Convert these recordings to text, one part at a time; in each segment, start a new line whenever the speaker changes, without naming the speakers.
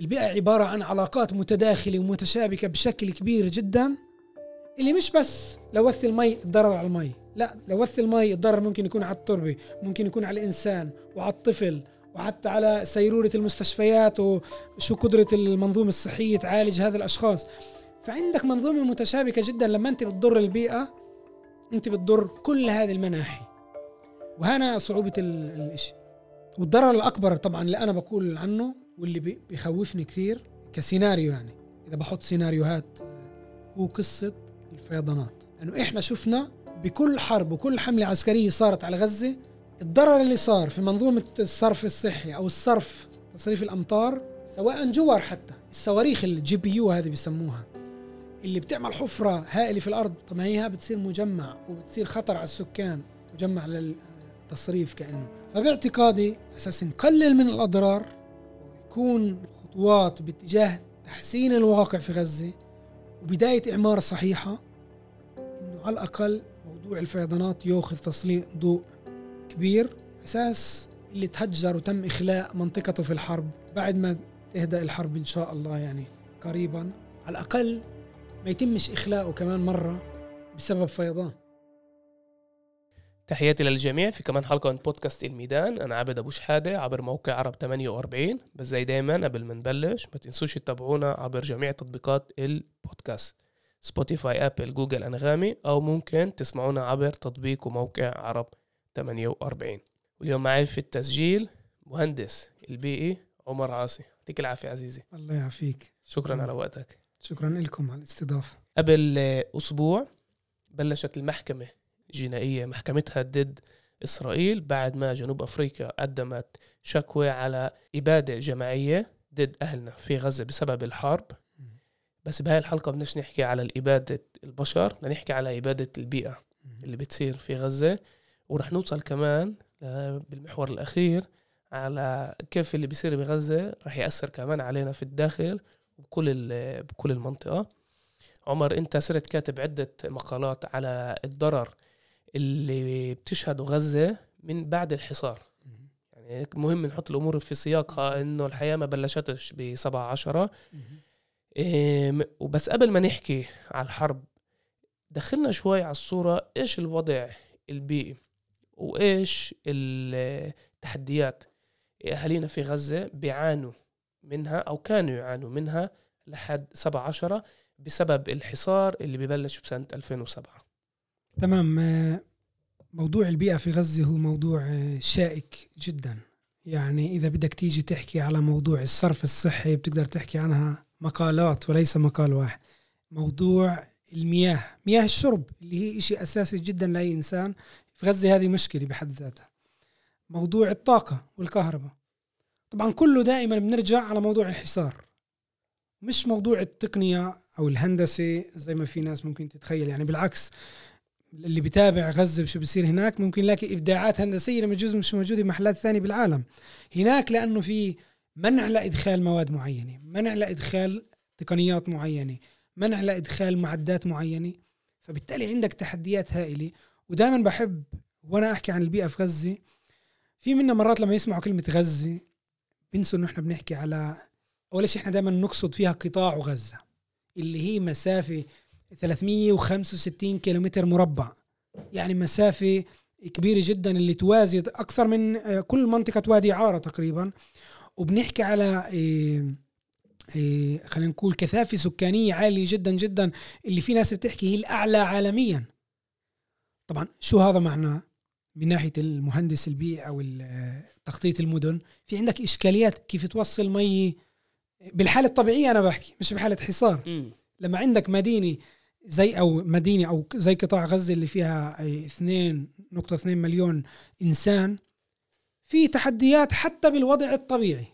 البيئة عبارة عن علاقات متداخلة ومتشابكة بشكل كبير جدا اللي مش بس لوث المي الضرر على المي لا لوث المي الضرر ممكن يكون على التربة ممكن يكون على الإنسان وعلى الطفل وحتى على سيرورة المستشفيات وشو قدرة المنظومة الصحية تعالج هذه الأشخاص. فعندك منظومة متشابكة جدا لما أنت بتضر البيئة أنت بتضر كل هذه المناحي. وهنا صعوبة الإشي. والضرر الأكبر طبعا اللي أنا بقول عنه واللي بيخوفني كثير كسيناريو يعني. إذا بحط سيناريوهات هو قصة الفيضانات. لأنه إحنا شفنا بكل حرب وكل حملة عسكرية صارت على غزة الضرر اللي صار في منظومة الصرف الصحي أو الصرف تصريف الأمطار سواء جوار حتى الصواريخ ال GBU هذه بيسموها اللي بتعمل حفرة هائلة في الأرض طبعا هي بتصير مجمع وبتصير خطر على السكان مجمع للتصريف كأنه. فباعتقادي أساس نقلل من الأضرار ويكون خطوات باتجاه تحسين الواقع في غزة وبداية إعمار صحيحة إنه على الأقل موضوع الفيضانات يأخذ تسليط ضوء كبير أساس اللي تهجر وتم إخلاء منطقته في الحرب بعد ما تهدأ الحرب إن شاء الله يعني قريبا. على الأقل ما يتمش إخلاؤه كمان مرة بسبب فيضان.
تحياتي للجميع في كمان حلقة من بودكاست الميدان. أنا عبد أبو شحادة عبر موقع عرب 48 بس زي دايما قبل ما نبلش ما تنسوش تتابعونا عبر جميع تطبيقات البودكاست. Spotify Apple Google Anghami أو ممكن تسمعونا عبر تطبيق وموقع عرب 48 واليوم معي في التسجيل مهندس البيئي عمر عاصي. يعطيك العافية عزيزي.
الله يعافيك.
شكرا على وقتك.
شكرا لكم على الاستضافة.
قبل أسبوع بلشت المحكمة جنائية محكمتها ضد إسرائيل بعد ما جنوب أفريقيا قدمت شكوى على إبادة جماعية ضد أهلنا في غزة بسبب الحرب. بس بهاي الحلقة بدناش نحكي على إبادة البشر بدنا نحكي على إبادة البيئة اللي بتصير في غزة. ورح نوصل كمان بالمحور الأخير على كيف اللي بيصير بغزة. رح يأثر كمان علينا في الداخل بكل بكل المنطقة. عمر أنت صرت كاتب عدة مقالات على الضرر اللي بتشهده غزة من بعد الحصار. يعني مهم نحط الأمور في سياقها إنه الحياة ما بلشتش ب 7 10 وبس قبل ما نحكي على الحرب دخلنا شوي على الصورة إيش الوضع البيئي؟ وإيش التحديات؟ أهالينا في غزة بيعانوا منها أو كانوا يعانوا منها لحد 7 10 بسبب الحصار اللي ببلش بسنة 2007
تمام. موضوع البيئة في غزة هو موضوع شائك جدا. يعني إذا بدك تيجي تحكي على موضوع الصرف الصحي بتقدر تحكي عنها مقالات وليس مقال واحد. موضوع المياه مياه الشرب اللي هي إشي أساسي جدا لأي إنسان. في غزة هذه مشكلة بحد ذاتها. موضوع الطاقة والكهرباء. طبعا كله دائما بنرجع على موضوع الحصار. مش موضوع التقنية أو الهندسة زي ما في ناس ممكن تتخيل. يعني بالعكس اللي بيتابع غزة وشو بيصير هناك ممكن يلاقي إبداعات هندسية لما جزء مش موجودة بمحلات ثانية بالعالم. هناك لأنه في منع لإدخال مواد معينة منع لإدخال تقنيات معينة منع لإدخال معدات معينة. فبالتالي عندك تحديات هائلة. ودائما بحب وأنا أحكي عن البيئة في غزة في منا مرات لما يسمعوا كلمة غزة بينسوا إنه إحنا بنحكي على أول شيء إحنا دائما نقصد فيها قطاع غزة اللي هي مسافة 365 كيلومتر مربع. يعني مسافة كبيرة جدا اللي توازي أكثر من آه، كل منطقة وادي عارة تقريبا. وبنحكي على إيه إيه خلينا نقول كثافة سكانية عالية جدا جدا اللي في ناس بتحكي هي الأعلى عالميا. طبعا شو هذا معناه؟ من ناحية المهندس البيئي أو تخطيط المدن في عندك إشكاليات كيف توصل مي بالحالة الطبيعية أنا بحكي مش بحالة حصار. لما عندك مدينة زي أو مدينة أو زي قطاع غزة اللي فيها 2.2 مليون إنسان في تحديات حتى بالوضع الطبيعي.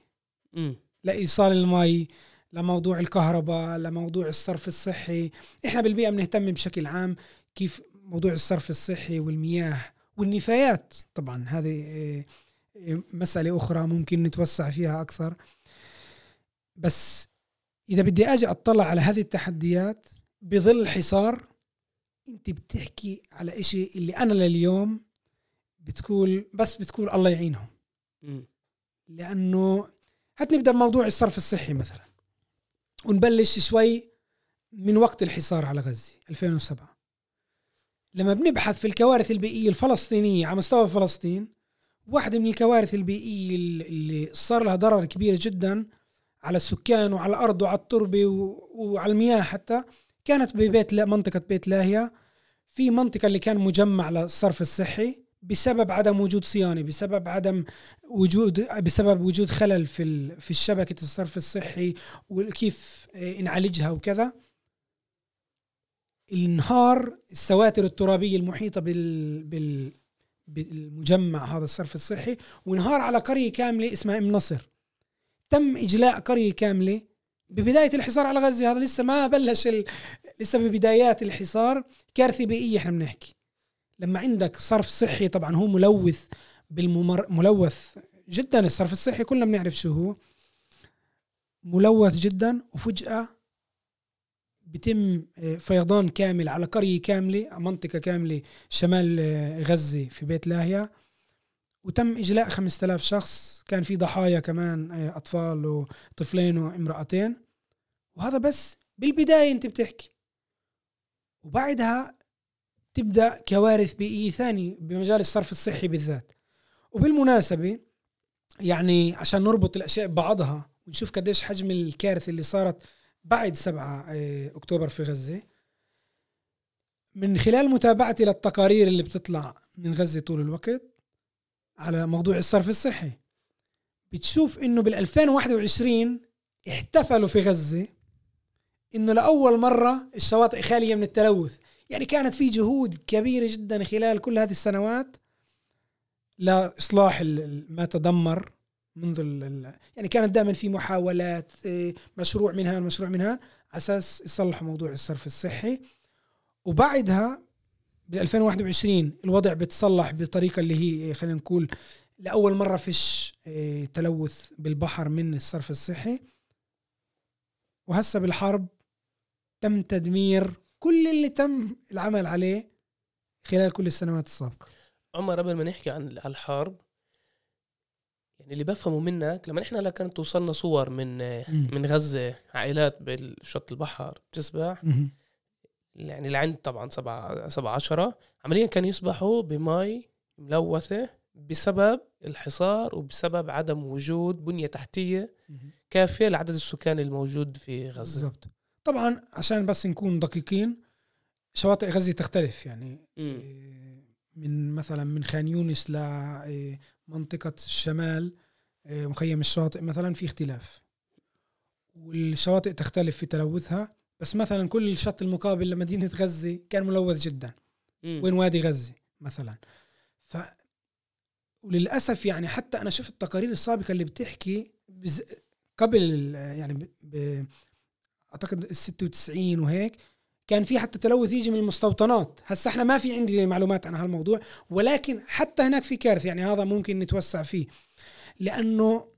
م. لإيصال المي لموضوع الكهرباء لموضوع الصرف الصحي. إحنا بالبيئة بنهتم بشكل عام كيف موضوع الصرف الصحي والمياه والنفايات. طبعا هذه آه، مسألة أخرى ممكن نتوسع فيها أكثر. بس إذا بدي أجي أطلع على هذه التحديات بظل الحصار انت بتحكي على إشي اللي أنا لليوم بتقول بس بتقول الله يعينهم. لأنه هات نبدا بموضوع الصرف الصحي مثلا. ونبلش شوي من وقت الحصار على غزة 2007 لما بنبحث في الكوارث البيئية الفلسطينية على مستوى فلسطين واحدة من الكوارث البيئية اللي صار لها ضرر كبير جدا على السكان وعلى الأرض وعلى التربة وعلى المياه حتى كانت ببيت منطقة بيت لاهيا. في منطقة اللي كان مجمع للصرف الصحي بسبب عدم وجود صيانة بسبب عدم وجود بسبب وجود خلل في في الشبكة الصرف الصحي وكيف نعالجها وكذا. انهار السواتر الترابية المحيطة بال, بال بالمجمع هذا الصرف الصحي وانهار على قرية كاملة اسمها ام نصر. تم إجلاء قرية كاملة ببداية الحصار على غزة هذا لسه ما بلش ال... لسه ببدايات الحصار. كارثة بيئية إحنا بنحكي. لما عندك صرف صحي طبعا هو ملوث بالممر ملوث جدا. الصرف الصحي كلنا بنعرف شو هو. ملوث جدا وفجأة بتم آه، فيضان كامل على قرية كاملة منطقة كاملة شمال آه، غزة في بيت لاهيا. وتم إجلاء 5000 شخص. كان في ضحايا كمان آه، أطفال وطفلين وامرأتين. وهذا بس بالبداية أنت بتحكي. وبعدها تبدأ كوارث بيئية ثانية بمجال الصرف الصحي بالذات. وبالمناسبة يعني عشان نربط الأشياء ببعضها ونشوف قديش حجم الكارثة اللي صارت بعد 7 آه، أكتوبر في غزة. من خلال متابعتي للتقارير اللي بتطلع من غزة طول الوقت على موضوع الصرف الصحي. بتشوف إنه بال 2021 احتفلوا في غزة إنه لأول مرة الشواطئ خالية من التلوث. يعني كانت في جهود كبيرة جدا خلال كل هذه السنوات لإصلاح ما تدمر منذ يعني كانت دائما في محاولات إيه، مشروع من هان مشروع من هان على أساس يصلحوا موضوع الصرف الصحي. وبعدها ب 2021 الوضع بتصلح بطريقة اللي هي إيه، خلينا نقول لأول مرة فيش إيه، تلوث بالبحر من الصرف الصحي. وهسه بالحرب تم تدمير كل اللي تم العمل عليه خلال كل السنوات السابقة.
عمر قبل ما نحكي عن الحرب يعني اللي بفهمه منك لما إحنا كانت توصلنا صور من من غزة عائلات بشط البحر بتسبح؟ يعني لعند طبعا سبعة سبعة عشرة. عمليا كانوا يسبحوا بمي ملوثة بسبب الحصار وبسبب عدم وجود بنية تحتية كافية لعدد السكان الموجود في غزة. بالضبط.
طبعا عشان بس نكون دقيقين شواطئ غزة تختلف. يعني م. من مثلا من خان يونس لمنطقة الشمال آه، مخيم الشاطئ مثلا في اختلاف. والشواطئ تختلف في تلوثها. بس مثلا كل الشط المقابل لمدينة غزة كان ملوث جدا. م. وين وادي غزة؟ مثلا. ف وللأسف يعني حتى أنا شفت التقارير السابقة اللي بتحكي بز... قبل يعني ب... ب... أعتقد ال 96 وهيك كان في حتى تلوث يجي من المستوطنات. هسا إحنا ما في عندي معلومات عن هالموضوع ولكن حتى هناك في كارثة يعني هذا ممكن نتوسع فيه. لأنه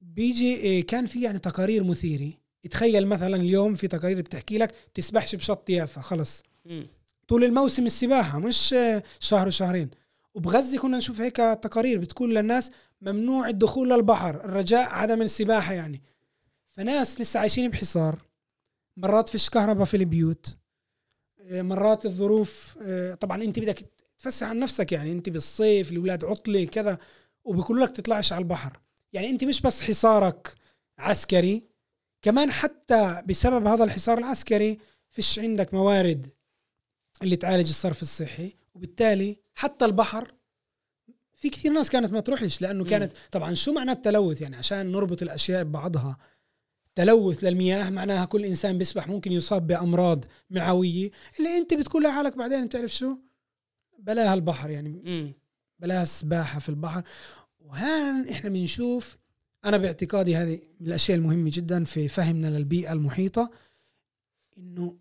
بيجي إيه، كان في يعني تقارير مثيرة. تخيل مثلا اليوم في تقارير بتحكي لك تسبحش بشط يافا خلص. طول الموسم السباحة مش شهر وشهرين. وبغزة كنا نشوف هيك تقارير بتقول للناس ممنوع الدخول للبحر الرجاء عدم السباحة يعني. فناس لسه عايشين بحصار. مرات فيش كهرباء في البيوت. آه، مرات الظروف آه، طبعا أنت بدك تفسح عن نفسك يعني. أنت بالصيف الأولاد عطلة كذا. وبيقولوا لك تطلعش على البحر. يعني أنت مش بس حصارك عسكري كمان حتى بسبب هذا الحصار العسكري فيش عندك موارد اللي تعالج الصرف الصحي وبالتالي حتى البحر في كثير ناس كانت ما تروحش لأنه كانت طبعا شو معنى التلوث؟ يعني عشان نربط الأشياء ببعضها. تلوث للمياه معناها كل إنسان بيسبح ممكن يصاب بأمراض معوية اللي أنت بتقول لحالك بعدين بتعرف شو؟ بلاها البحر يعني بلاها السباحة في البحر. وهان إحنا بنشوف أنا باعتقادي هذه من الأشياء المهمة جدا في فهمنا للبيئة المحيطة إنه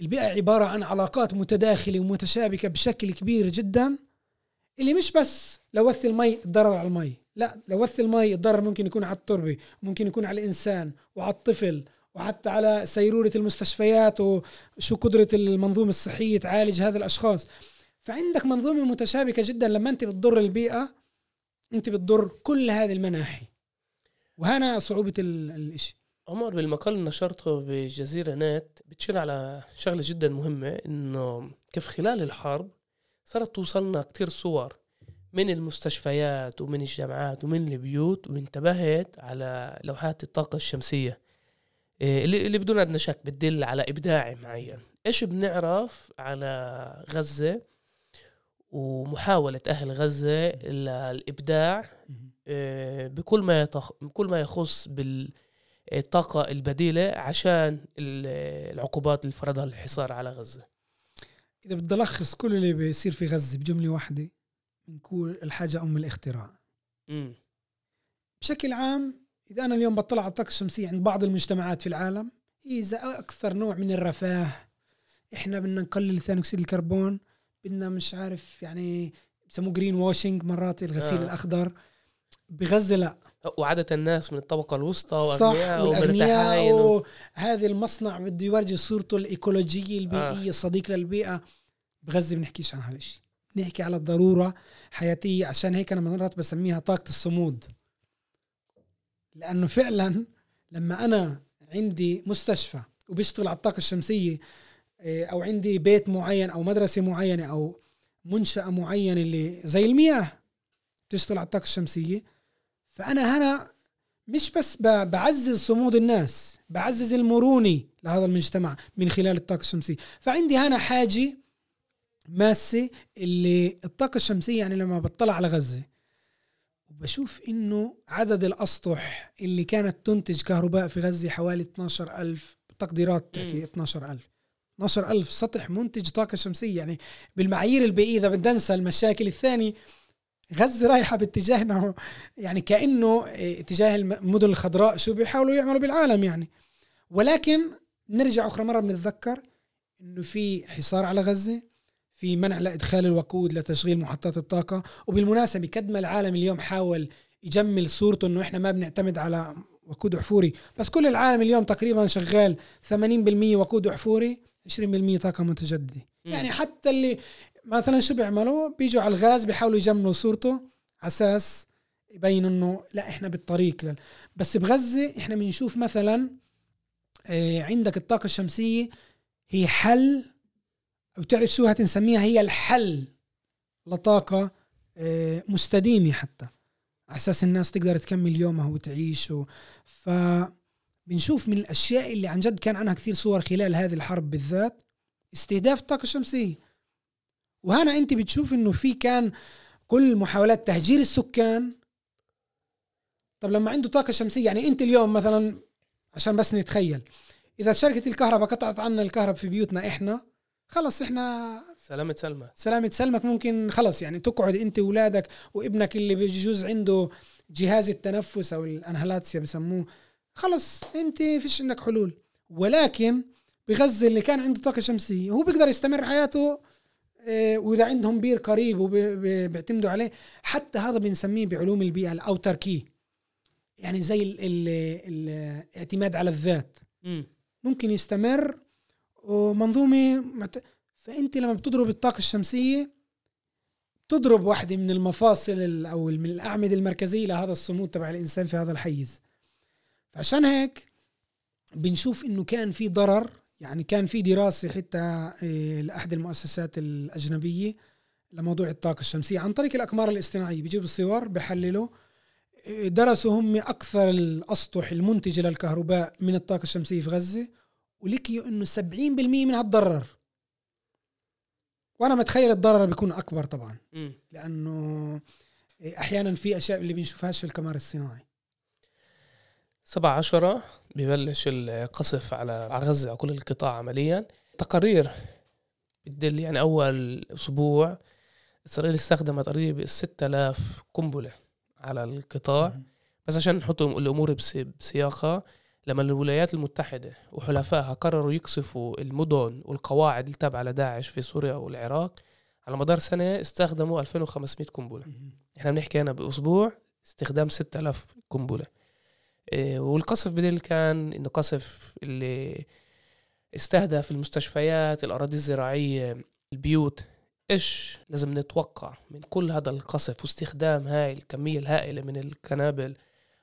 البيئة عبارة عن علاقات متداخلة ومتشابكة بشكل كبير جدا اللي مش بس لوث المي الضرر على المي لا لوث المي الضرر ممكن يكون على التربة ممكن يكون على الإنسان وعلى الطفل وحتى على سيرورة المستشفيات وشو قدرة المنظومة الصحية تعالج هذه الأشخاص. فعندك منظومة متشابكة جدا لما أنت بتضر البيئة أنت بتضر كل هذه المناحي. وهنا صعوبة ال- الإشي.
عمر بالمقال اللي نشرته بجزيرة نت بتشير على شغلة جدا مهمة إنه كيف خلال الحرب صارت توصلنا كتير صور من المستشفيات ومن الجامعات ومن البيوت وانتبهت على لوحات الطاقة الشمسية. إيه، اللي اللي بدون أدنى شك بتدل على إبداع معين. إيش بنعرف على غزة ومحاولة أهل غزة للإبداع بكل ما يتخ... بكل ما يخص بالطاقة البديلة عشان ال- العقوبات اللي فرضها الحصار على غزة
إذا بدي ألخص كل اللي بيصير في غزة بجملة واحدة بنقول الحاجة أم الاختراع
امم
بشكل عام إذا أنا اليوم بطلع على الطاقه الشمسيه عند بعض المجتمعات في العالم هي إذا أكثر نوع من الرفاه إحنا بدنا نقلل ثاني أكسيد الكربون بدنا مش عارف يعني بسموه green washing مرات الغسيل
آه.
آه. بغزة لا.
وعادة الناس من الطبقة الوسطى
صح
وأغنياء ومرتاحين و...
وهذا المصنع بده يورجي صورته الإيكولوجية البيئية
آه.
الصديق للبيئة. بغزة بنحكيش عن هالشيء نحكي على الضرورة حياتية. عشان هيك أنا مرات بسميها طاقة الصمود. لأنه فعلا لما أنا عندي مستشفى وبيشتغل على الطاقة الشمسية إيه، أو عندي بيت معين أو مدرسة معينة أو منشأة معينة اللي زي المياه بتشتغل على الطاقة الشمسية. فأنا هنا مش بس بعزز صمود الناس بعزز المرونه لهذا المجتمع من خلال الطاقة الشمسية. فعندي هنا حاجة ماسة اللي الطاقة الشمسية يعني لما بطلع على غزة وبشوف إنه عدد الأسطح اللي كانت تنتج كهرباء في غزة حوالي 12000 تقديرات تحكي
مم.
12000 12000 سطح منتج طاقة شمسية. يعني بالمعايير البيئيه اذا بدنا ننسى المشاكل الثانية. غزة رايحة باتجاه انه يعني كأنه إيه، اتجاه المدن الخضراء شو بيحاولوا يعملوا بالعالم يعني. ولكن نرجع أخرى مرة بنتذكر إنه في حصار على غزة في منع لإدخال الوقود لتشغيل محطات الطاقة. وبالمناسبة قد ما العالم اليوم حاول يجمل صورته إنه إحنا ما بنعتمد على وقود أحفوري. بس كل العالم اليوم تقريبا شغال 80% وقود أحفوري 20% طاقة
متجددة.
يعني حتى اللي مثلا شو بيعملوا؟ بيجوا على الغاز بيحاولوا يجملوا صورته على أساس يبين إنه لا إحنا بالطريق لل... بس بغزة إحنا بنشوف مثلا آه، عندك الطاقة الشمسية هي حل بتعرف شو هتنسميها هي الحل لطاقة آه، مستديمة حتى. على أساس الناس تقدر تكمل يومها وتعيش. ف بنشوف من الأشياء اللي عن جد كان عنها كثير صور خلال هذه الحرب بالذات استهداف الطاقة الشمسية. وهنا انت بتشوف انه في كان كل محاولات تهجير السكان. طب لما عنده طاقة شمسية يعني انت اليوم مثلا عشان بس نتخيل إذا شركه الكهرباء قطعت عنا الكهرباء في بيوتنا إحنا خلص إحنا
سلامة سلمى.
سلامة سلمك ممكن خلص يعني تقعد انت واولادك وابنك اللي بيجوز عنده جهاز التنفس أو الأنهلاتسيا بسموه خلص انت فيش عندك حلول. ولكن بغزة اللي كان عنده طاقة شمسية هو بيقدر يستمر حياته وإذا عندهم بير قريب وبيعتمدوا عليه حتى هذا بنسميه بعلوم البيئة ال autarky يعني زي ال ال الاعتماد على الذات.
مم.
ممكن يستمر ومنظومة معت... فأنت لما بتضرب الطاقة الشمسية تضرب واحدة من المفاصل ال- أو من الأعمدة المركزية لهذا الصمود تبع الإنسان في هذا الحيز. فعشان هيك بنشوف إنه كان في ضرر يعني كان في دراسة حتى إيه، لأحد المؤسسات الأجنبية لموضوع الطاقة الشمسية عن طريق الأقمار الاصطناعية. بيجيبوا صور بحللوا. إيه، درسوا هم أكثر الأسطح المنتجة للكهرباء من الطاقة الشمسية في غزة ولقيوا إنه 70% منها تضرر. وأنا متخيل الضرر بيكون أكبر طبعا.
مم.
لأنه أحيانا في أشياء اللي بنشوفهاش في القمر الصناعي.
سبعة عشرة ببلش القصف على على غزة على كل القطاع عمليا. تقارير بتدل يعني أول أسبوع إسرائيل استخدمت قريب 6000 قنبلة على القطاع. بس عشان نحط الأمور بس- بسياقها لما الولايات المتحدة وحلفائها قرروا يقصفوا المدن والقواعد التابعة لداعش في سوريا والعراق على مدار سنة استخدموا 2500 قنبلة. إحنا بنحكي هنا بأسبوع استخدام 6000 قنبلة. إيه، والقصف بدل كان إنه قصف اللي استهدف المستشفيات الأراضي الزراعية البيوت إيش لازم نتوقع من كل هذا القصف واستخدام هاي الكمية الهائلة من القنابل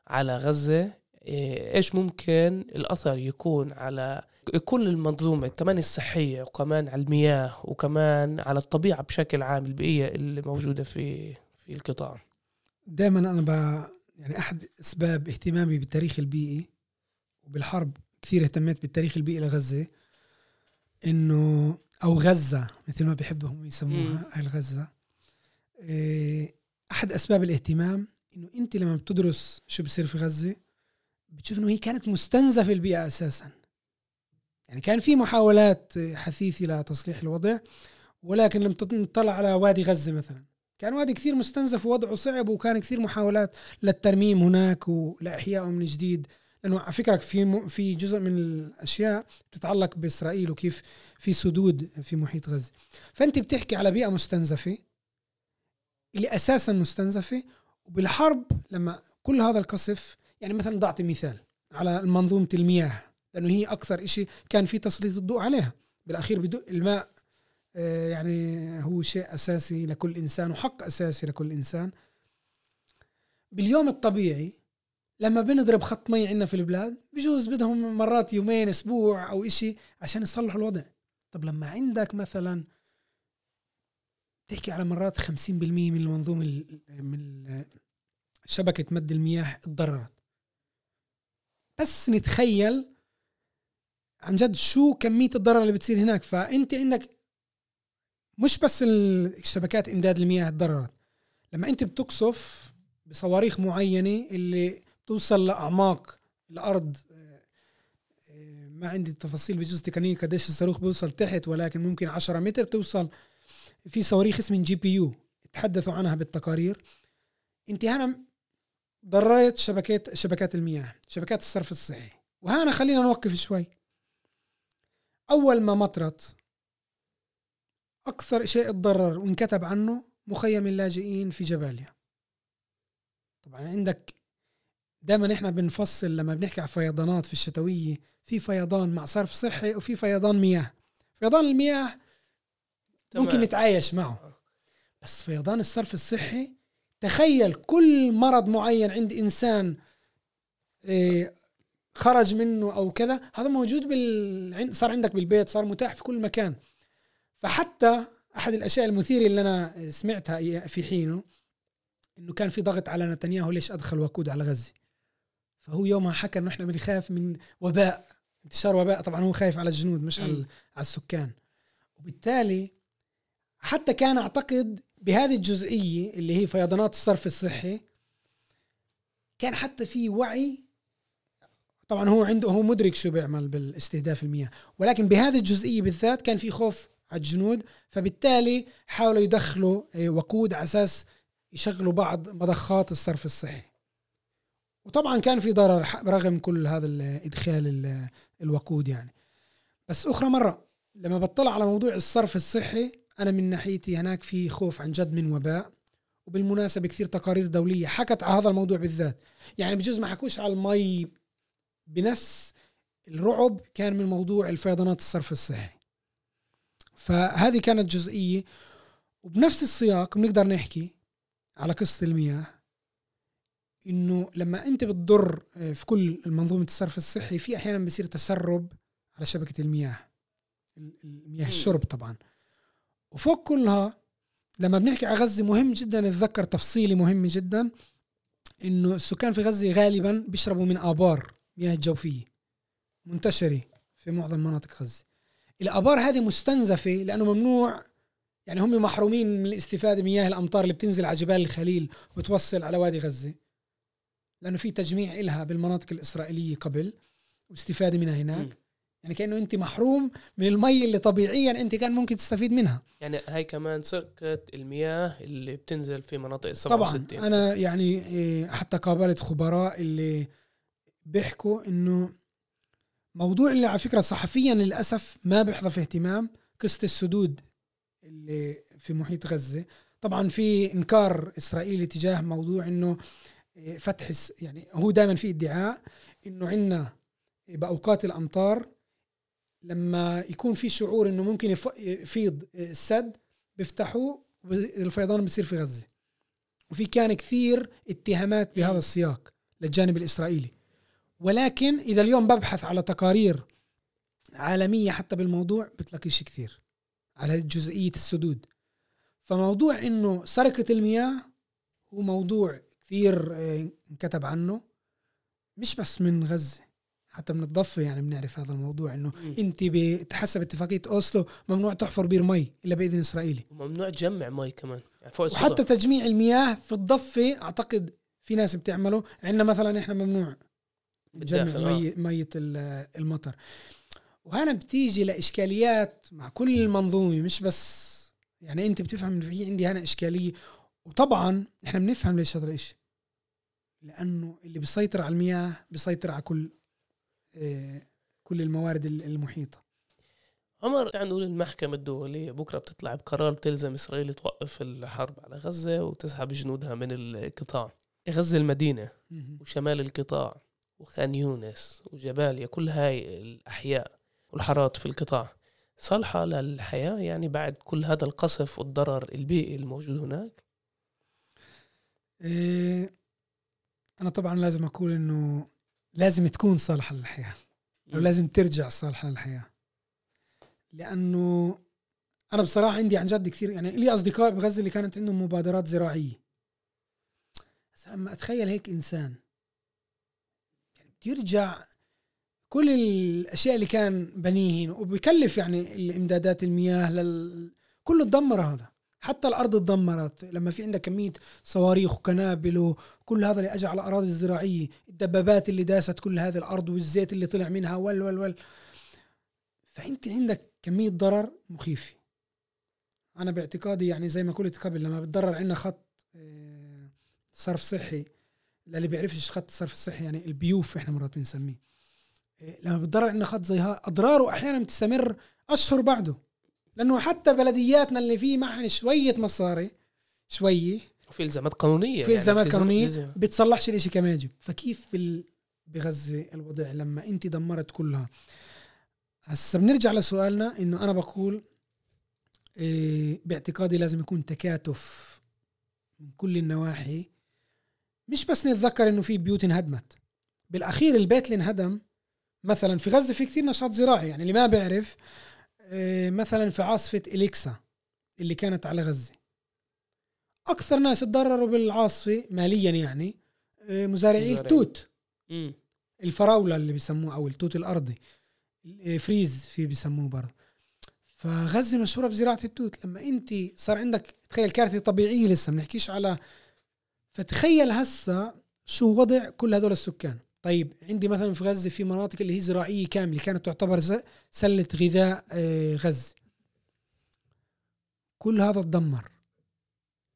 على غزة إيه، إيش ممكن الأثر يكون على كل المنظومة كمان الصحية وكمان على المياه وكمان على الطبيعة بشكل عام البيئية اللي موجودة في في القطاع
دائما أنا. يعني أحد أسباب اهتمامي بالتاريخ البيئي وبالحرب كثير اهتميت بالتاريخ البيئي لغزة انه أو غزة مثل ما بيحبوا يسموها أهل غزه إيه، أحد أسباب الاهتمام إنه أنت لما بتدرس شو بصير في غزة بتشوف إنه هي كانت مستنزفة البيئة أساسا. يعني كان في محاولات حثيثة لتصليح الوضع ولكن لما تطلع على وادي غزة مثلا. كان وادي كثير مستنزف ووضعه صعب وكان كثير محاولات للترميم هناك ولاحيائه من جديد. لأنه على فكرة في في جزء من الأشياء بتتعلق بإسرائيل وكيف في سدود في محيط غزة. فأنت بتحكي على بيئة مستنزفة اللي أساسا مستنزفة وبالحرب لما كل هذا القصف يعني مثلا ضعطي مثال على منظومه المياه لأنه هي أكثر شيء كان في تسليط الضوء عليها. بالأخير بدق الماء يعني هو شيء أساسي لكل إنسان وحق أساسي لكل إنسان. باليوم الطبيعي لما بنضرب خط مي عندنا في البلاد بجوز بدهم مرات يومين أسبوع أو إشي عشان يصلحوا الوضع. طب لما عندك مثلا تحكي على مرات 50% من المنظومة من شبكة مد المياه تضررت بس نتخيل عن جد شو كمية الضرر اللي بتصير هناك. فأنت عندك مش بس الشبكات إمداد المياه تضررت لما أنت بتقصف بصواريخ معينة اللي توصل لأعماق الأرض ما عندي التفاصيل بجوز تقنية قديش الصاروخ بيوصل تحت ولكن ممكن 10 متر توصل في صواريخ اسمها GBU تحدثوا عنها بالتقارير. انت هنا ضررت شبكات شبكات المياه شبكات الصرف الصحي. وهنا خلينا نوقف شوي. أول ما مطرت أكثر شيء تضرر وانكتب عنه مخيم اللاجئين في جباليا. طبعا عندك دائما إحنا بنفصل لما بنحكي على فيضانات في الشتوية في فيضان مع صرف صحي وفي فيضان مياه. فيضان المياه تمام. ممكن نتعايش معه. بس فيضان الصرف الصحي تخيل كل مرض معين عند إنسان إيه، خرج منه أو كذا هذا موجود بال صار عندك بالبيت صار متاح في كل مكان. فحتى أحد الأشياء المثيرة اللي أنا سمعتها في حينه إنه كان في ضغط على نتنياهو ليش أدخل وقود على غزة. فهو يومها حكى إنه إحنا بنخاف من وباء انتشار وباء. طبعا هو خايف على الجنود مش على, السكان. وبالتالي حتى كان أعتقد بهذه الجزئية اللي هي فيضانات الصرف الصحي كان حتى في وعي. طبعا هو عنده هو مدرك شو بيعمل بالاستهداف المياه. ولكن بهذه الجزئية بالذات كان في خوف الجنود فبالتالي حاولوا يدخلوا آه، وقود على أساس يشغلوا بعض مضخات الصرف الصحي. وطبعا كان في ضرر رغم كل هذا الادخال الوقود يعني. بس أخرى مرة لما بطلع على موضوع الصرف الصحي أنا من ناحيتي هناك في خوف عن جد من وباء. وبالمناسبة كثير تقارير دولية حكت على هذا الموضوع بالذات. يعني بجوز ما حكوش على المي بنفس الرعب كان من موضوع الفيضانات الصرف الصحي. فهذه كانت جزئية. وبنفس السياق بنقدر نحكي على قصة المياه إنه لما أنت بتضر آه، في كل منظومه الصرف الصحي في أحيانا بصير تسرب على شبكة المياه المياه الشرب طبعا. وفوق كلها لما بنحكي على غزة مهم جدا نتذكر تفصيلي مهم جدا إنه السكان في غزة غالبا بيشربوا من آبار مياه الجوفيه منتشرة في معظم مناطق غزة. الآبار هذه مستنزفة لأنه ممنوع يعني هم محرومين من الاستفادة من مياه الأمطار اللي بتنزل على جبال الخليل وتوصل على وادي غزة. لأنه في تجميع إلها بالمناطق الإسرائيلية قبل واستفادة منها هناك. م. يعني كأنه أنت محروم من المي اللي طبيعيا أنت كان ممكن تستفيد منها.
يعني هاي كمان سرقة المياه اللي بتنزل في مناطق 67
طبعا. أنا يعني إيه، حتى قابلت خبراء اللي بيحكوا إنه موضوع اللي على فكرة صحفيا للأسف ما بيحظى في اهتمام قصة السدود اللي في محيط غزة. طبعا في إنكار إسرائيلي تجاه موضوع إنه إيه، فتح يعني هو دائما في ادعاء إنه عندنا بأوقات الأمطار لما يكون في شعور إنه ممكن يفيض السد بيفتحوه الفيضان بيصير في غزة. وفي كان كثير اتهامات بهذا السياق للجانب الإسرائيلي. ولكن إذا اليوم ببحث على تقارير عالمية حتى بالموضوع بتلاقيش كثير على جزئية السدود. فموضوع إنه سرقة المياه هو موضوع كثير آه، انكتب عنه. مش بس من غزة حتى من الضفة يعني بنعرف هذا الموضوع
إنه.
أنت بتحسب اتفاقية أوسلو ممنوع تحفر بير مي إلا بإذن إسرائيلي.
وممنوع تجمع مي كمان يعني فوق
وحتى تجميع المياه في الضفة أعتقد في ناس بتعمله. عندنا مثلا إحنا ممنوع
بالداخل، آه.
مي مية ال- المطر. وهنا بتيجي لإشكاليات مع كل المنظومة مش بس يعني أنت بتفهم انه في عندي هنا إشكالية. وطبعا إحنا بنفهم ليش هذا الشيء لأنه اللي بيسيطر على المياه بيسيطر على كل آه، كل الموارد ال- المحيطة.
عمر تعال نقول المحكمة الدولية بكرة بتطلع بقرار بتلزم إسرائيل توقف الحرب على غزة وتسحب جنودها من القطاع. غزة المدينة وشمال القطاع. وخان يونس وجباليا كل هاي الأحياء والحارات في القطاع. صالحة للحياة يعني بعد كل هذا القصف والضرر البيئي الموجود هناك؟
إيه، أنا طبعا لازم أقول إنه لازم تكون صالحة للحياة أو لازم ترجع صالحة للحياة. لأنه أنا بصراحة عندي عن جد كثير يعني لي أصدقاء بغزة اللي كانت عندهم مبادرات زراعية. بس أما أتخيل هيك بده يرجع كل الأشياء اللي كان بنيهن وبكلف يعني الإمدادات المياه لل كله تدمر هذا. حتى الأرض تدمرت لما في عندك كمية صواريخ وقنابل وكل هذا اللي اجى على الأراضي الزراعية الدبابات اللي داست كل هذه الأرض والزيت اللي طلع منها ول ول ول فأنت عندك كمية ضرر مخيفة. أنا باعتقادي يعني زي ما قلت قبل لما بتضرر عندنا خط آه، صرف صحي للي بيعرفش خط الصرف الصحي يعني البيوف إحنا مرات بنسميه. آه، لما بتضرر عندنا خط زي ها أضراره أحيانا بتستمر أشهر بعده. لأنه حتى بلدياتنا اللي فيه معهن شوية مصاري شوية.
وفي إلزامات قانونية
في إلزامات
بتلزم-
قانونية
بتلزم.
بتصلحش الإشي كما يجب. فكيف بال... بغزة الوضع لما أنت دمرت كلها؟ هسا بنرجع لسؤالنا إنه أنا بقول إيه باعتقادي لازم يكون تكاتف من كل النواحي. مش بس نتذكر إنه في بيوت انهدمت. بالأخير البيت اللي انهدم مثلا في غزة في كثير نشاط زراعي يعني اللي ما بيعرف إيه مثلا في عاصفة إليكسا اللي كانت على غزة. أكثر ناس تضرروا بالعاصفة ماليا يعني إيه مزارعي. التوت. الفراولة اللي بيسموه أو التوت الأرضي. إيه فريز في بيسموه برضه. فغزة مشهورة بزراعة التوت. لما أنت صار عندك تخيل كارثة طبيعية لسه ما بنحكيش على فتخيل هسه شو وضع كل هذول السكان. طيب عندي مثلا في غزة في مناطق اللي هي زراعية كاملة كانت تعتبر سلة غذاء آه، غزه كل هذا تدمر.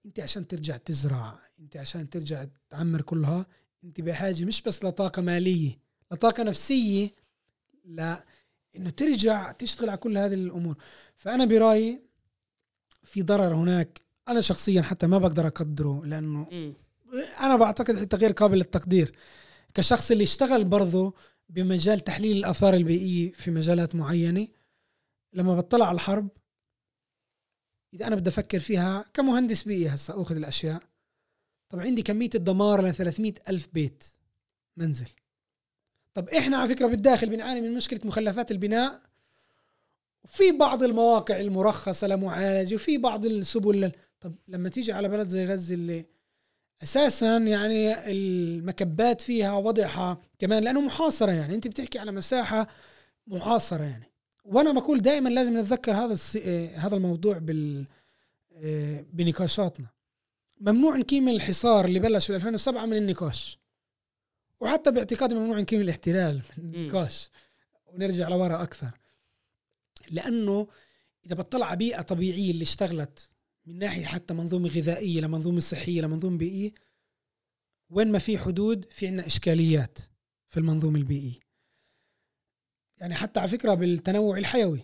انت عشان ترجع تزرع انت عشان ترجع تعمر كلها انت بحاجة مش بس لطاقة مالية لطاقة نفسية لا إنه ترجع تشتغل على كل هذه الأمور. فأنا برأيي في ضرر هناك. أنا شخصيا حتى ما بقدر أقدره لأنه
مم.
أنا بعتقد حتى غير قابل للتقدير. كشخص اللي اشتغل برضه بمجال تحليل الآثار البيئية في مجالات معينة لما بطلع على الحرب إذا أنا بدي أفكر فيها كمهندس بيئي هسا أخذ الأشياء. طب عندي كمية الدمار ل 300 ألف بيت منزل. طب إحنا على فكرة بالداخل بنعاني من مشكلة مخلفات البناء. وفي بعض المواقع المرخصة لمعالجة وفي بعض السبل طب لما تيجي على بلد زي غزة اللي أساسا يعني المكبات فيها وضعها كمان لأنه محاصرة يعني. أنت بتحكي على مساحة محاصرة يعني. وأنا بقول دائما لازم نتذكر هذا الس... آه، هذا الموضوع بال آه، بنقاشاتنا. ممنوع نقيم الحصار اللي بلش في 2007 من النقاش. وحتى باعتقادي ممنوع نقيم الاحتلال من النقاش. ونرجع لورا أكثر. لأنه إذا على بيئة طبيعية اللي اشتغلت من ناحية حتى منظومة غذائية لمنظومة صحية لمنظومة بيئيه وين ما في حدود في عندنا إشكاليات في المنظومة البيئيه يعني حتى على فكرة بالتنوع الحيوي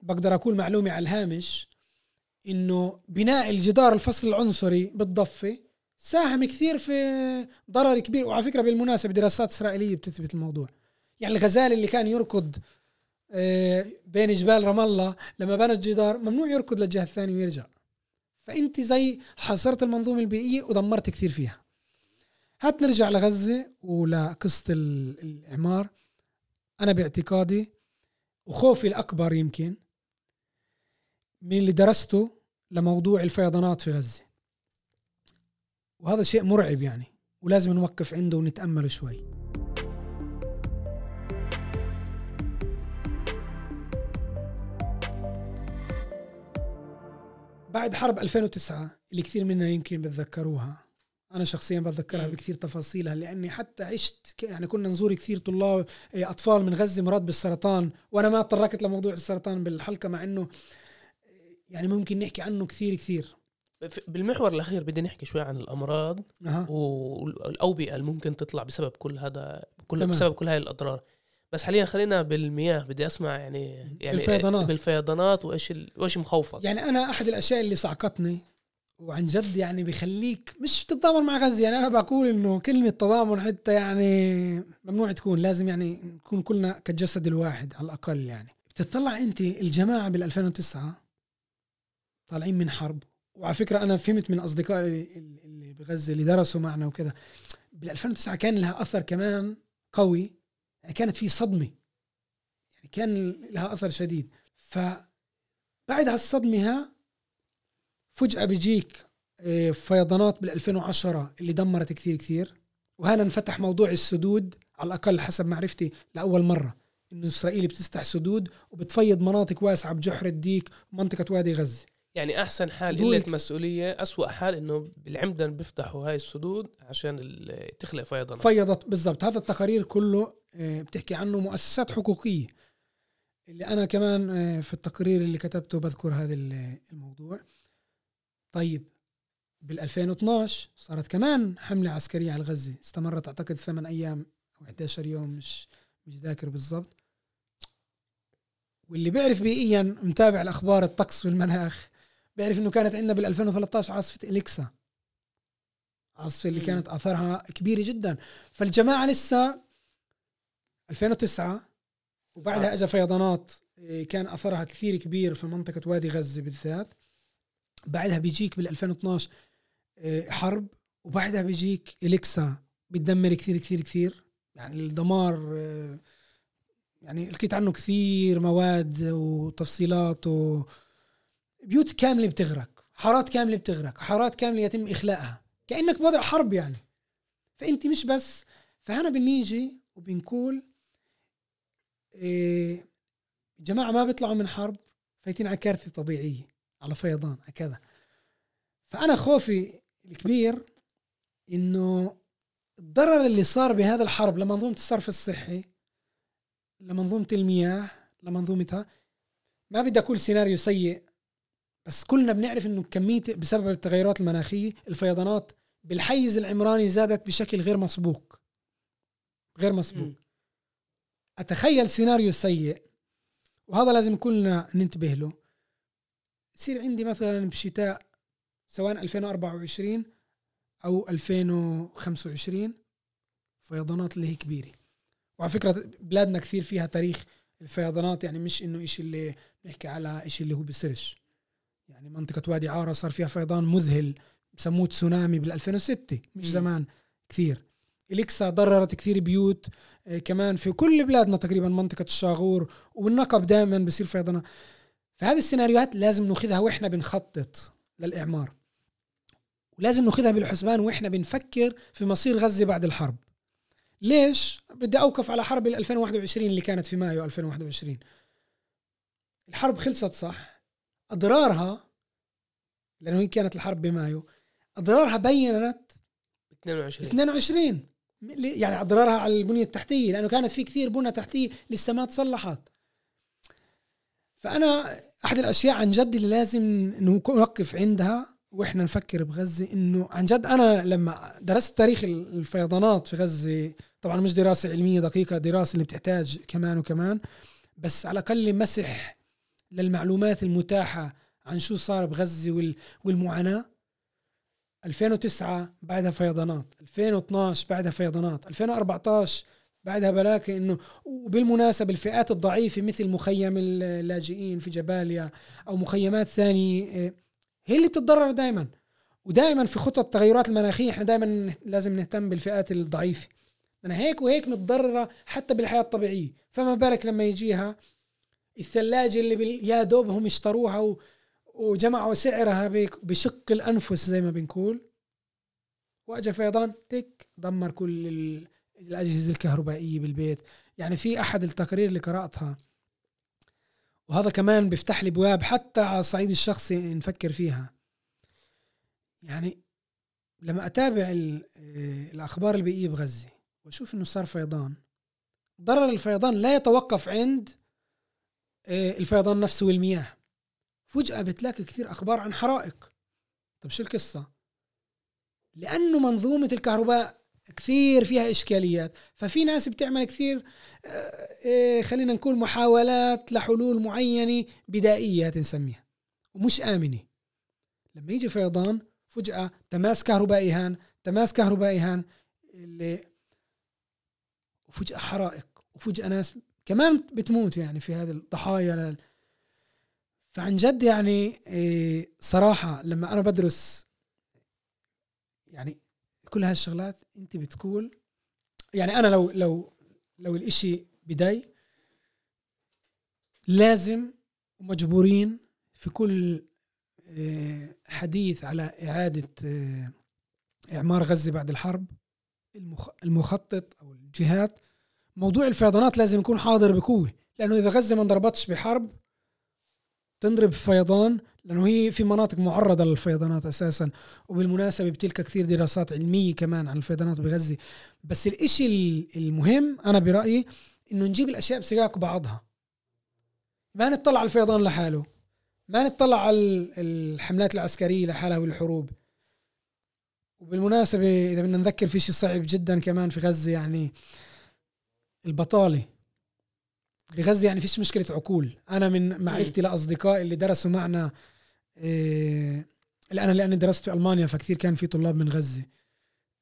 بقدر أقول معلومة على الهامش إنه بناء الجدار الفصل العنصري بالضفة ساهم كثير في ضرر كبير وعلى فكرة بالمناسبة دراسات إسرائيلية بتثبت الموضوع. يعني الغزال اللي كان يركض آه، بين جبال رام الله لما بنى الجدار ممنوع يركض للجهة الثانية ويرجع. فأنت زي حاصرت المنظومة البيئية ودمرت كثير فيها. هات نرجع لغزة ولقصة ال- الإعمار. أنا باعتقادي وخوفي الأكبر يمكن من اللي درسته لموضوع الفيضانات في غزة. وهذا شيء مرعب يعني ولازم نوقف عنده ونتأمل شوي. بعد حرب 2009 اللي كثير منا يمكن بتذكروها أنا شخصيا بتذكرها. بكثير تفاصيلها لأني حتى عشت يعني كنا نزور كثير طلاب إيه، أطفال من غزة مرض بالسرطان وأنا ما تطرقت لموضوع السرطان بالحلقة مع إنه يعني ممكن نحكي عنه كثير كثير
بالمحور الأخير بدي نحكي شوي عن الأمراض
أها
والأوبئة اللي ممكن تطلع بسبب كل هذا كل
تمام.
بسبب كل هاي الأضرار بس حاليا خلينا بالمياه بدي أسمع يعني يعني
بالفيضانات.
بالفيضانات وإيش. وإيش مخوفك
يعني أنا أحد الأشياء اللي صعقتني وعن جد يعني بخليك مش تتضامن مع غزة يعني أنا بقول إنه كلمة تضامن حتى يعني ممنوع تكون لازم يعني نكون كلنا كالجسد الواحد على الأقل يعني بتطلع أنت الجماعة بال 2009 طالعين من حرب وعلى فكرة أنا فهمت من أصدقائي اللي بغزة اللي درسوا معنا وكذا بال 2009 كان لها أثر كمان قوي يعني كانت في صدمة. يعني كان لها أثر شديد. ف بعد هالصدمه ها فجأة بيجيك آه، فيضانات بال 2010 اللي دمرت كثير كثير. وهنا انفتح موضوع السدود على الأقل حسب معرفتي لأول مرة. إنه إسرائيل بتفتح سدود وبتفيض مناطق واسعة بجحر الديك ومنطقة وادي غزة.
يعني أحسن حال. قله مسؤولية أسوأ حال إنه بالعمدن بيفتحوا هاي السدود عشان تخلق فيضانات.
فيضت بالضبط. هذا التقارير كله آه، بتحكي عنه مؤسسات حقوقية. اللي أنا كمان آه، في التقرير اللي كتبته بذكر هذا ال- الموضوع. طيب بال 2012 صارت كمان حملة عسكرية على غزة استمرت أعتقد ثمان أيام أو 11 يوم مش مش ذاكر بالضبط. واللي بيعرف بيئيا متابع الأخبار الطقس والمناخ. بيعرف إنه كانت عندنا بال 2013 عاصفة إليكسا. عاصفة اللي. كانت آثارها كبيرة جدا. فالجماعة لسه 2009 وبعدها
آه.
اجى فيضانات إيه، كان أثرها كثير كبير في منطقة وادي غزة بالذات. بعدها بيجيك بال 2012 إيه، حرب وبعدها بيجيك إليكسا. بتدمر كثير كثير كثير. يعني الدمار إيه، يعني حكيت عنه كثير مواد وتفصيلات و بيوت كاملة بتغرق حارات كاملة بتغرق حارات كاملة يتم إخلاءها. كأنك بوضع حرب يعني. فأنت مش بس فهنا بنيجي وبنقول إيه جماعة ما بيطلعوا من حرب فايتين على كارثة طبيعية على فيضان على كذا. فأنا خوفي الكبير إنه الضرر اللي صار بهذا الحرب لمنظومة الصرف الصحي لمنظومة المياه لمنظومتها ما بدي أقول سيناريو سيء بس كلنا بنعرف إنه كمية بسبب التغيرات المناخية الفيضانات بالحيز العمراني زادت بشكل غير مسبوق. غير مسبوق. أتخيل سيناريو سيء وهذا لازم كلنا ننتبه له. يصير عندي مثلا بشتاء سواء 2024 أو 2025 فيضانات اللي هي كبيرة. وعلى فكرة بلادنا كثير فيها تاريخ الفيضانات يعني مش إنه إشي اللي نحكي على إشي اللي هو بسرش. يعني منطقة وادي عارة صار فيها فيضان مذهل بسموه تسونامي بال 2006 مش. زمان كثير. إليكسا ضررت كثير بيوت آه، كمان في كل بلادنا تقريبا منطقة الشاغور والنقب دائما بصير فيضانات فهذه السيناريوهات لازم ناخذها وإحنا بنخطط للإعمار. ولازم ناخذها بالحسبان وإحنا بنفكر في مصير غزة بعد الحرب. ليش؟ بدي أوقف على حرب ال 2021 اللي كانت في مايو 2021 الحرب خلصت صح؟ أضرارها لأنه هي كانت الحرب بمايو أضرارها بينت
22
22 م- ليه- يعني أضرارها على البنية التحتية لأنه كانت في كثير بنى تحتية لسه ما تصلحت. فأنا أحد الأشياء عن جد اللي لازم نوق- نوقف عندها وإحنا نفكر بغزة إنه عن جد أنا لما درست تاريخ ال- الفيضانات في غزة طبعا مش دراسة علمية دقيقة دراسة اللي بتحتاج كمان وكمان بس على الأقل مسح للمعلومات المتاحة عن شو صار بغزة وال- والمعاناة. 2009 بعدها فيضانات. 2012 بعدها فيضانات. 2014 بعدها بلاقي إنه وبالمناسبة الفئات الضعيفة مثل مخيم اللاجئين في جباليا أو مخيمات ثانية إيه، هي اللي بتتضرر دائما ودائما في خطط التغيرات المناخية إحنا دائما لازم نهتم بالفئات الضعيفة. أنا هيك وهيك متضررة حتى بالحياة الطبيعية. فما بالك لما يجيها الثلاجة اللي بال... يا دوب هم اشتروها و... وجمعوا سعرها بشق الأنفس زي ما بنقول. واجى فيضان تك دمر كل ال... الأجهزة الكهربائية بالبيت. يعني في أحد التقارير اللي قرأتها. وهذا كمان بيفتح لي ابواب حتى على الصعيد الشخصي نفكر فيها. يعني لما أتابع الأخبار البيئيه بغزة وأشوف إنه صار فيضان ضرر الفيضان لا يتوقف عند الفيضان نفسه والمياه. فجأة بتلاقي كثير أخبار عن حرائق. طب شو القصة؟ لأنه منظومة الكهرباء كثير فيها إشكاليات. ففي ناس بتعمل كثير إيه خلينا نقول محاولات لحلول معينة بدائية تنسميها. ومش آمنة. لما يجي فيضان فجأة تماس كهربائي هان تماس كهربائي هان اللي وفجأة حرائق. وفجأة ناس كمان بتموت يعني في هذه الضحايا. فعن جد يعني إيه صراحة لما أنا بدرس يعني كل هالشغلات أنت بتقول يعني أنا لو لو لو الإشي بداي لازم ومجبورين في كل إيه حديث على إعادة إيه إعمار غزة بعد الحرب المخطط أو الجهات موضوع الفيضانات لازم يكون حاضر بقوة لأنه إذا غزة ما انضربتش بحرب تنضرب فيضان لأنه هي في مناطق معرضة للفيضانات أساسا وبالمناسبة بتلك كثير دراسات علمية كمان عن الفيضانات بغزة. بس الإشي المهم أنا برأيي إنه نجيب الأشياء بسياق بعضها. ما نطلع على الفيضان لحاله. ما نطلع على الحملات العسكرية لحالها والحروب. وبالمناسبة إذا بدنا نذكر في شيء صعب جدا كمان في غزة يعني البطالة. بغزة يعني فيش مشكلة عقول. أنا من معرفتي لأصدقائي اللي درسوا معنا إيه أنا لأني درست في ألمانيا فكثير كان في طلاب من غزة.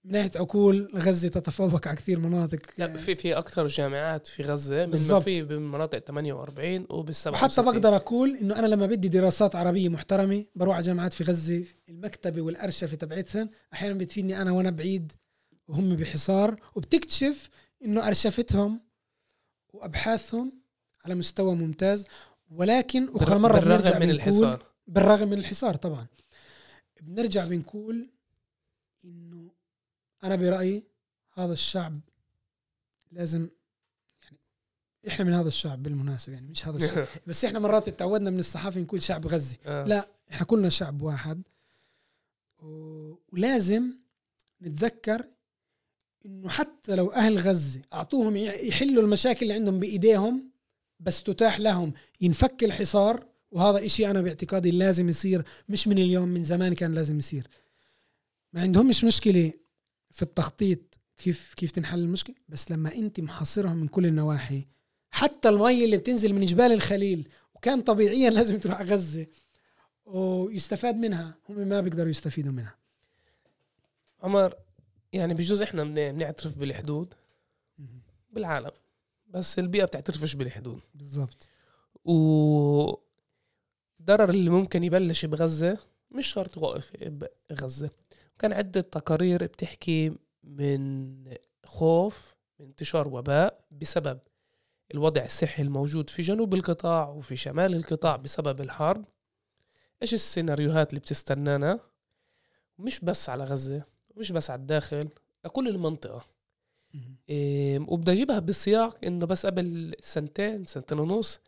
من ناحية عقول غزة تتفوق على كثير مناطق.
لا في في أكثر جامعات في غزة من ما في بمناطق 48 وبال
وحتى بقدر أقول إنه أنا لما بدي دراسات عربية محترمة بروح على جامعات في غزة المكتبة والأرشفة تبعتهم أحيانا بتفيدني أنا وأنا بعيد وهم بحصار وبتكتشف إنه أرشفتهم وأبحاثهم على مستوى ممتاز ولكن اخر مرة
بالرغم من الحصار.
بالرغم من الحصار طبعا. بنرجع بنقول إنه أنا برأيي هذا الشعب لازم يعني إحنا من هذا الشعب بالمناسبة يعني مش هذا الشعب. بس إحنا مرات تعودنا من الصحافة نقول شعب غزي.
آه.
لا إحنا كلنا شعب واحد. ولازم نتذكر إنه حتى لو أهل غزة أعطوهم يحلوا المشاكل اللي عندهم بإيديهم بس تتاح لهم ينفك الحصار وهذا إشي أنا باعتقادي لازم يصير مش من اليوم من زمان كان لازم يصير. ما عندهمش مشكلة في التخطيط كيف كيف تنحل المشكلة بس لما أنت محاصرهم من كل النواحي حتى المي اللي بتنزل من جبال الخليل وكان طبيعيا لازم تروح غزة ويستفاد منها هم ما بيقدروا يستفيدوا منها.
عمر يعني بجوز إحنا بنعترف بالحدود. بالعالم. بس البيئة بتعترفش بالحدود.
بالضبط.
و الضرر اللي ممكن يبلش بغزة مش شرط يوقف بغزه كان عدة تقارير بتحكي من خوف من انتشار وباء بسبب الوضع الصحي الموجود في جنوب القطاع وفي شمال القطاع بسبب الحرب. إيش السيناريوهات اللي بتستنانا؟ مش بس على غزة. مش بس على الداخل لكل المنطقة. إيه وبدي أجيبها بالسياق إنه بس قبل سنتين سنتين ونص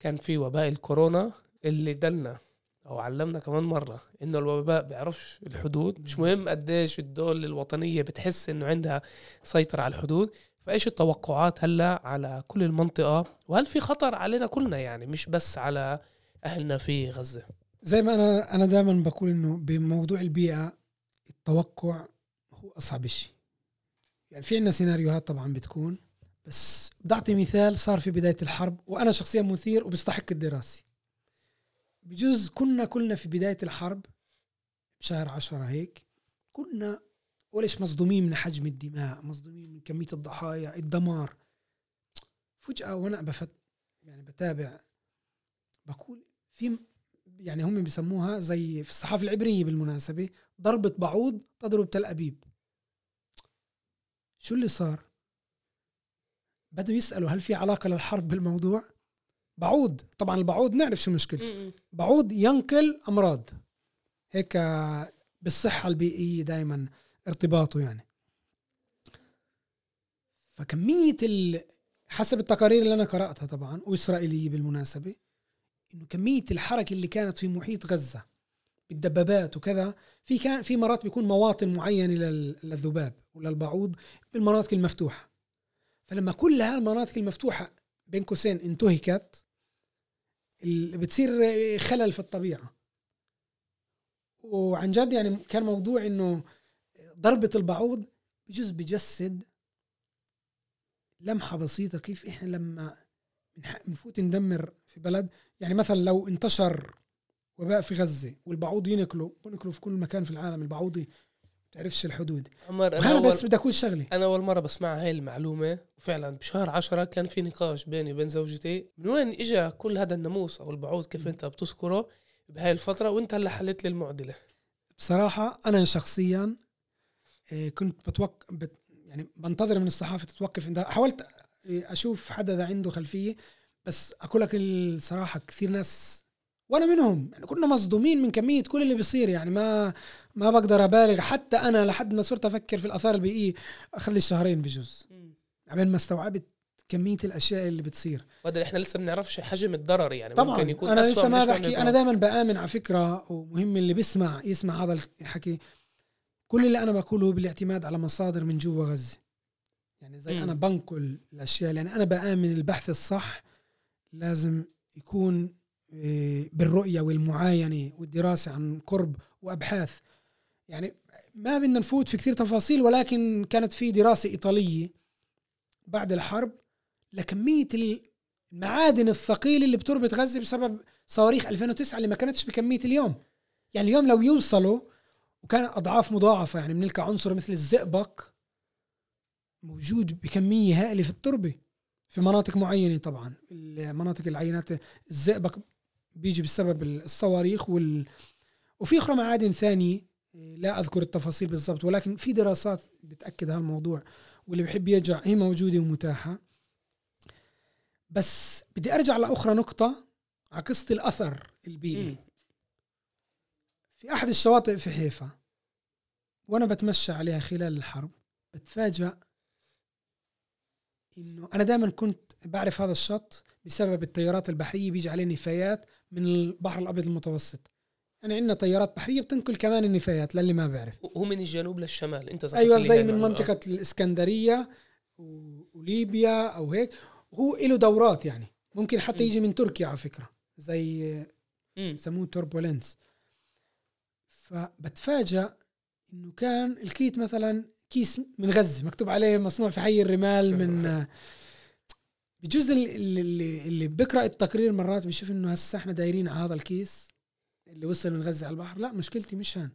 كان في وباء الكورونا اللي دلنا أو علمنا كمان مرة إنه الوباء بيعرفش الحدود. مش مهم. قديش الدول الوطنية بتحس إنه عندها سيطرة على الحدود. فإيش التوقعات هلأ على كل المنطقة؟ وهل في خطر علينا كلنا يعني مش بس على أهلنا في غزة؟
زي ما أنا أنا دائما بقول إنه بموضوع البيئة التوقع هو أصعب شيء يعني في عندنا سيناريوهات طبعا بتكون بس بدي اعطي مثال صار في بداية الحرب وأنا شخصيا مثير وبيستحق الدراسة. بجوز كنا كلنا في بداية الحرب بشهر عشرة هيك كنا وليش مصدومين من حجم الدماء مصدومين من كمية الضحايا الدمار. فجأة وأنا بفت يعني بتابع بقول في يعني هم بيسموها زي في الصحافة العبرية بالمناسبة ضربة بعوض تضرب تل أبيب. شو اللي صار؟ بدوا يسألوا هل في علاقة للحرب بالموضوع؟ بعوض طبعا البعوض نعرف شو مشكلته. بعوض ينقل أمراض. هيك بالصحة البيئية دائما ارتباطه يعني. فكمية ال... حسب التقارير اللي أنا قرأتها طبعا وإسرائيلية بالمناسبة إنه كمية الحركة اللي كانت في محيط غزة بالدبابات وكذا في كان في مرات بيكون مواطن معينه للذباب وللبعوض بالمناطق المفتوحة. فلما كل هالمناطق المفتوحة بين قوسين انتهكت بتصير خلل في الطبيعة. وعن جد يعني كان موضوع إنه ضربة البعوض بجزء بجسد لمحة بسيطة كيف إحنا لما بنفوت ندمر في بلد. يعني مثلا لو انتشر وباء في غزة والبعوض ينقلوا بنقلوا في كل مكان في العالم البعوض تعرفش الحدود.
عمر
أنا أول... بس بدي أقول شغلة.
أنا أول مرة بسمع هاي المعلومة وفعلا بشهر عشرة كان في نقاش بيني وبين زوجتي. من وين اجى كل هذا الناموس أو البعوض كيف أنت بتذكره بهاي الفترة وأنت هلا حلت لي المعضلة؟
بصراحة أنا شخصيا آه، كنت بتوقع بت يعني بنتظر من الصحافة تتوقف عندها. حاولت أشوف حدا اذا عنده خلفية بس أقول لك الصراحة كثير ناس وأنا منهم يعني كنا مصدومين من كمية كل اللي بيصير يعني ما ما بقدر أبالغ حتى أنا لحد ما صرت أفكر في الآثار البيئية اخذ لي شهرين بجوز عبين ما استوعبت كمية الأشياء اللي بتصير.
وهذا إحنا لسه بنعرفش حجم الضرر يعني
طبعا ممكن يكون أنا لسه ما بحكي أنا دائما بآمن على فكرة ومهم اللي بيسمع يسمع هذا الحكي. كل اللي أنا بقوله بالإعتماد على مصادر من جوا غزة. يعني زي م. أنا بنقل الأشياء لأن أنا بآمن البحث الصح لازم يكون آه، بالرؤية والمعاينة والدراسة عن قرب وأبحاث يعني ما بدنا نفوت في كثير تفاصيل ولكن كانت في دراسة إيطالية بعد الحرب لكمية المعادن الثقيلة اللي بتربط غزه بسبب صواريخ 2009 اللي ما كانتش بكمية اليوم يعني اليوم لو يوصلوا وكان أضعاف مضاعفة يعني بنلقى عنصر مثل الزئبق موجود بكمية هائلة في التربة في مناطق معينة طبعا. المناطق العينات الزئبق بيجي بسبب الصواريخ وال وفي أخرى معادن ثانية لا أذكر التفاصيل بالضبط ولكن في دراسات بتأكد هالموضوع واللي بحب يرجع هي موجودة ومتاحة. بس بدي أرجع لأخرى نقطة على قصة الأثر البيئي. في أحد الشواطئ في حيفا وأنا بتمشى عليها خلال الحرب بتفاجأ إنه أنا دائما كنت بعرف هذا الشط بسبب التيارات البحرية بيجي عليه نفايات من البحر الأبيض المتوسط. يعني عندنا طيارات بحرية بتنقل كمان النفايات للي ما بعرف.
هو من الجنوب للشمال أنت
أيوه زي من منطقة آه. الإسكندرية وليبيا أو هيك. هو له دورات يعني. ممكن حتى يجي من تركيا على فكرة زي يسموه turbulence فبتفاجأ إنه كان الكيت مثلا كيس من غزة مكتوب عليه مصنوع في حي الرمال من بجوز اللي اللي بيقرا التقرير مرات بيشوف إنه هسه إحنا دايرين على هذا الكيس اللي وصل من غزة على البحر. لا مشكلتي مش هان.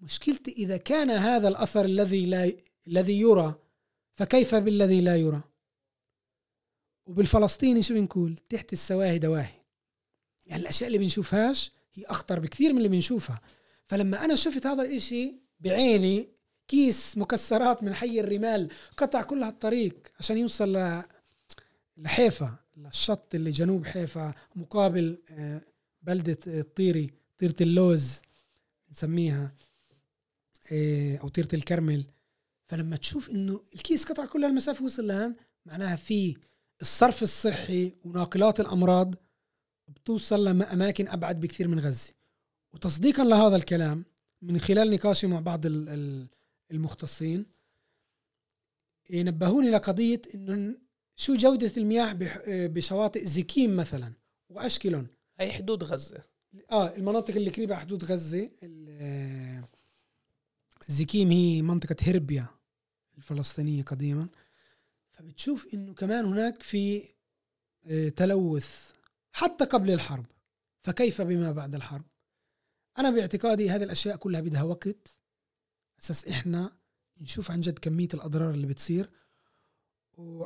مشكلتي إذا كان هذا الأثر الذي لا الذي يرى فكيف بالذي لا يرى؟ وبالفلسطيني شو بنقول؟ تحت السواهي دواهي. يعني الأشياء اللي بنشوفهاش هي أخطر بكثير من اللي بنشوفها. فلما أنا شفت هذا الإشي بعيني كيس مكسرات من حي الرمال قطع كل هالطريق عشان يوصل لحيفا الشط اللي جنوب حيفا مقابل آه، بلدة الطيري طيرة اللوز نسميها آه، أو طيرة الكرمل. فلما تشوف إنه الكيس قطع كل المسافة وصل لهان معناها في الصرف الصحي وناقلات الأمراض بتوصل لأماكن أبعد بكثير من غزة. وتصديقا لهذا الكلام من خلال نقاشي مع بعض المختصين نبهوني لقضية إنه شو جودة المياه بشواطئ زكيم مثلا وأشكلون
هي حدود غزة.
آه المناطق اللي قريبة حدود غزة زكيم هي منطقة هربيا الفلسطينية قديما. فبتشوف إنه كمان هناك في آه، تلوث حتى قبل الحرب. فكيف بما بعد الحرب؟ أنا باعتقادي هذه الأشياء كلها بدها وقت. أساس إحنا نشوف عن جد كمية الأضرار اللي بتصير. و...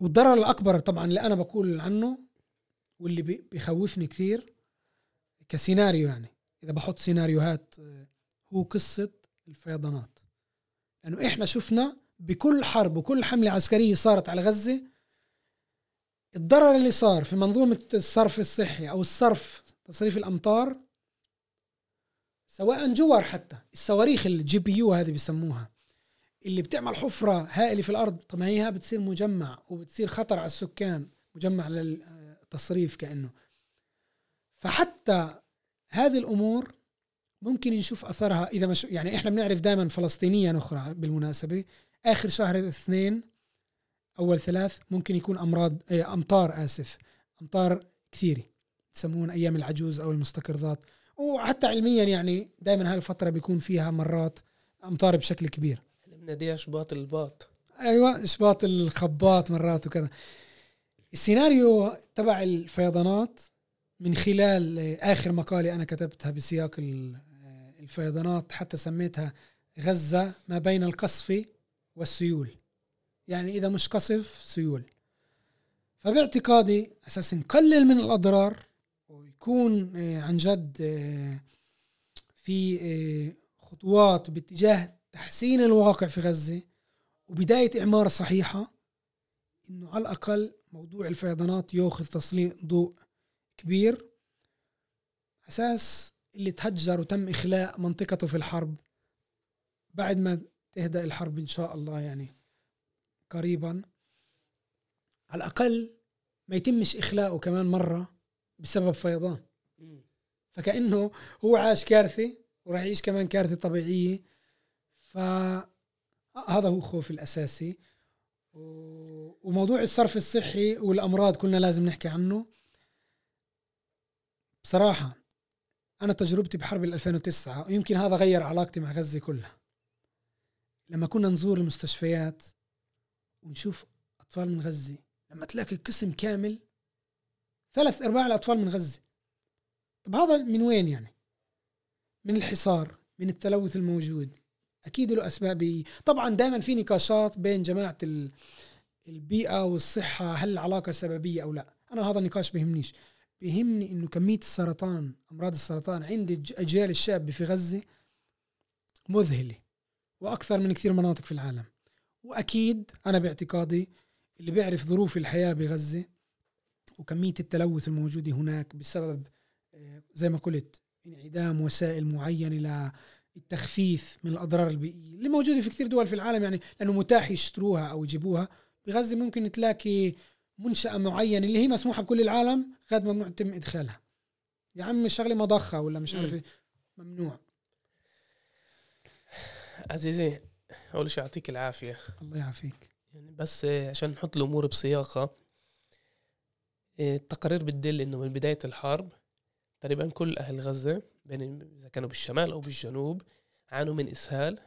والضرر الأكبر طبعا اللي أنا بقول عنه واللي بيخوفني كثير كسيناريو يعني. إذا بحط سيناريوهات آه، هو قصة الفيضانات. لأنه إحنا شفنا بكل حرب وكل حملة عسكرية صارت على غزة الضرر اللي صار في منظومة الصرف الصحي أو الصرف تصريف الأمطار سواء جوار حتى. الصواريخ ال GBU هذه بيسموها. اللي بتعمل حفرة هائلة في الأرض طب ما هي بتصير مجمع وبتصير خطر على السكان مجمع للتصريف كأنه. فحتى هذه الأمور ممكن نشوف أثرها إذا مش يعني إحنا بنعرف دائما فلسطينيا أخرى بالمناسبة. آخر شهر اثنين أول ثلاث ممكن يكون أمراض إيه، أمطار آسف أمطار كثيرة. يسمون أيام العجوز أو المستقرات وحتى علميا يعني دائما هاي الفترة بيكون فيها مرات أمطار بشكل كبير.
بناديها اشباط الباط.
أيوه اشباط الخباط مرات وكذا. السيناريو تبع الفيضانات من خلال آخر مقالة أنا كتبتها بسياق الفيضانات حتى سميتها غزة ما بين القصف والسيول. يعني إذا مش قصف سيول. فباعتقادي أساس نقلل من الأضرار ويكون آه، عن جد آه، في آه، خطوات باتجاه تحسين الواقع في غزة وبداية إعمار صحيحة إنه على الأقل موضوع الفيضانات يأخذ تسليط ضوء كبير أساس اللي تهجر وتم إخلاء منطقته في الحرب. بعد ما تهدأ الحرب إن شاء الله يعني قريبا. على الأقل ما يتمش إخلاؤه كمان مرة بسبب فيضان. فكأنه هو عاش كارثة وراح يعيش كمان كارثة طبيعية. فهذا هو خوفي الأساسي. وموضوع الصرف الصحي والأمراض كلنا لازم نحكي عنه. بصراحة أنا تجربتي بحرب 2009 ويمكن هذا غير علاقتي مع غزة كلها. لما كنا نزور المستشفيات ونشوف أطفال من غزة لما تلاقي قسم كامل ثلاث أرباع الأطفال من غزة. طب هذا من وين يعني؟ من الحصار من التلوث الموجود. أكيد له أسباب. طبعا دائما في نقاشات بين جماعة البيئة والصحة هل العلاقة سببية أو لا. أنا هذا النقاش بيهمنيش. بيهمني إنه كمية السرطان أمراض السرطان عند أجيال الشاب في غزة مذهلة وأكثر من كثير مناطق في العالم. وأكيد أنا باعتقادي اللي بيعرف ظروف الحياة بغزة وكمية التلوث الموجودة هناك بسبب آه، زي ما قلت انعدام وسائل معينة التخفيف من الأضرار البيئية اللي موجودة في كثير دول في العالم يعني لأنه متاح يشتروها أو يجيبوها. بغزة ممكن تلاقي منشأة معينة اللي هي مسموحة بكل العالم غاد ممنوع يتم إدخالها. يا عم الشغلة مضخة ولا مش عارف إيه. ممنوع.
عزيزي أول شيء يعطيك العافية.
الله يعافيك.
يعني بس عشان نحط الأمور بسياقها التقارير بتدل إنه من بداية الحرب تقريبا كل أهل غزة بين إذا كانوا بالشمال أو بالجنوب عانوا من إسهال.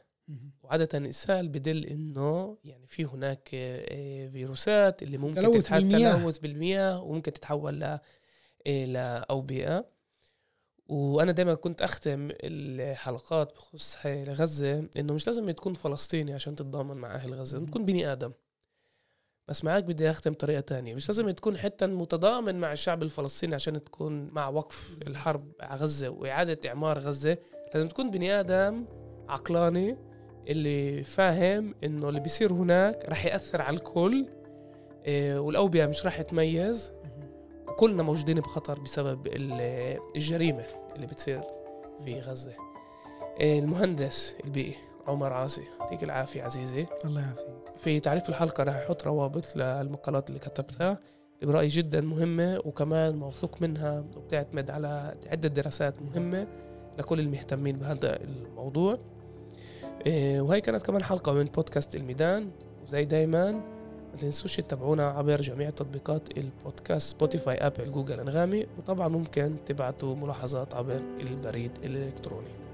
وعادة الإسهال بدل إنه يعني في هناك آه، فيروسات اللي ممكن تلوث بالمياه. تلوث بالمياه وممكن تتحول ل آه، لأوبئة وأنا دائما كنت أختم الحلقات بخصوص غزة إنه مش لازم تكون فلسطيني عشان تتضامن مع أهل غزة تكون بني آدم. بس معك بدي أختم بطريقه تانية. مش لازم تكون حتى متضامن مع الشعب الفلسطيني عشان تكون مع وقف الحرب على غزة وإعادة إعمار غزة. لازم تكون بني آدم عقلاني اللي فاهم إنه اللي بيصير هناك رح يأثر على الكل إيه والأوبئة مش رح تميز وكلنا موجودين بخطر بسبب الجريمة اللي بتصير في غزة. إيه المهندس البيئي. عمر عاصي. يعطيك العافية عزيزي.
الله يعافيك.
في تعريف الحلقة راح أحط روابط للمقالات اللي كتبتها. اللي برأيي جدا مهمة وكمان موثوق منها وبتعتمد على عدة دراسات مهمة لكل المهتمين بهذا الموضوع. إيه، وهي كانت كمان حلقة من بودكاست الميدان. وزي دايما ما تنسوش تتابعونا عبر جميع تطبيقات البودكاست Spotify Apple Google Anghami. وطبعا ممكن تبعتوا ملاحظات عبر البريد الإلكتروني.